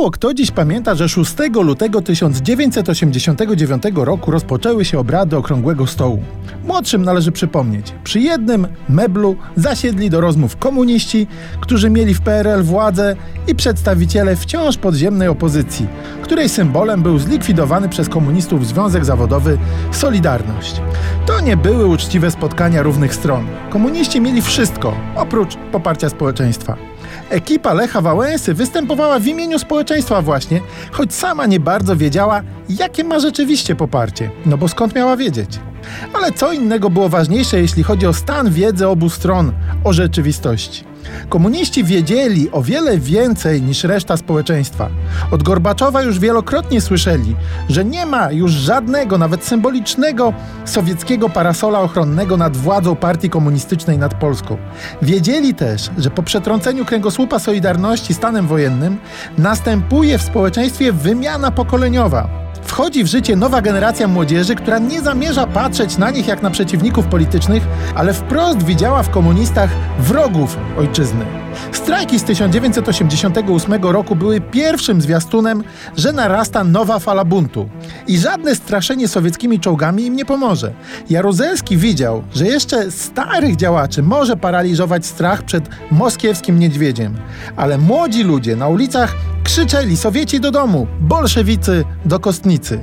Mało kto dziś pamięta, że 6 lutego 1989 roku rozpoczęły się obrady Okrągłego Stołu. Młodszym należy przypomnieć, przy jednym meblu zasiedli do rozmów komuniści, którzy mieli w PRL władzę i przedstawiciele wciąż podziemnej opozycji, której symbolem był zlikwidowany przez komunistów Związek Zawodowy Solidarność. To nie były uczciwe spotkania równych stron. Komuniści mieli wszystko, oprócz poparcia społeczeństwa. Ekipa Lecha Wałęsy występowała w imieniu społeczeństwa właśnie, choć sama nie bardzo wiedziała, jakie ma rzeczywiście poparcie. No bo skąd miała wiedzieć? Ale co innego było ważniejsze, jeśli chodzi o stan wiedzy obu stron o rzeczywistości. Komuniści wiedzieli o wiele więcej niż reszta społeczeństwa. Od Gorbaczowa już wielokrotnie słyszeli, że nie ma już żadnego, nawet symbolicznego sowieckiego parasola ochronnego nad władzą partii komunistycznej nad Polską. Wiedzieli też, że po przetrąceniu kręgosłupa Solidarności stanem wojennym następuje w społeczeństwie wymiana pokoleniowa. Wchodzi w życie nowa generacja młodzieży, która nie zamierza patrzeć na nich jak na przeciwników politycznych, ale wprost widziała w komunistach wrogów ojczyzny. Strajki z 1988 roku były pierwszym zwiastunem, że narasta nowa fala buntu. I żadne straszenie sowieckimi czołgami im nie pomoże. Jaruzelski widział, że jeszcze starych działaczy może paraliżować strach przed moskiewskim niedźwiedziem. Ale młodzi ludzie na ulicach krzyczeli Sowieci do domu, bolszewicy do kostnicy.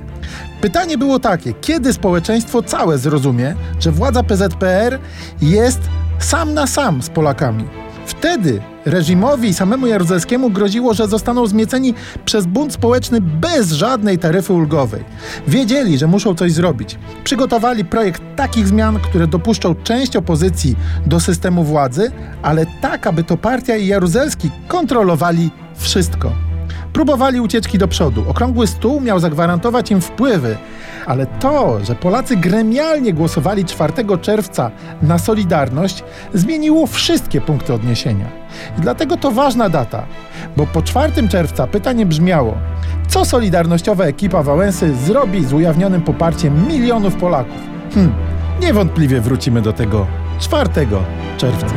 Pytanie było takie, kiedy społeczeństwo całe zrozumie, że władza PZPR jest sam na sam z Polakami. Wtedy reżimowi i samemu Jaruzelskiemu groziło, że zostaną zmieceni przez bunt społeczny bez żadnej taryfy ulgowej. Wiedzieli, że muszą coś zrobić. Przygotowali projekt takich zmian, które dopuszczą część opozycji do systemu władzy, ale tak, aby to partia i Jaruzelski kontrolowali wszystko. Próbowali ucieczki do przodu. Okrągły stół miał zagwarantować im wpływy, ale to, że Polacy gremialnie głosowali 4 czerwca na Solidarność, zmieniło wszystkie punkty odniesienia. I dlatego to ważna data, bo po 4 czerwca pytanie brzmiało: co solidarnościowa ekipa Wałęsy zrobi z ujawnionym poparciem milionów Polaków? Hm, niewątpliwie wrócimy do tego 4 czerwca.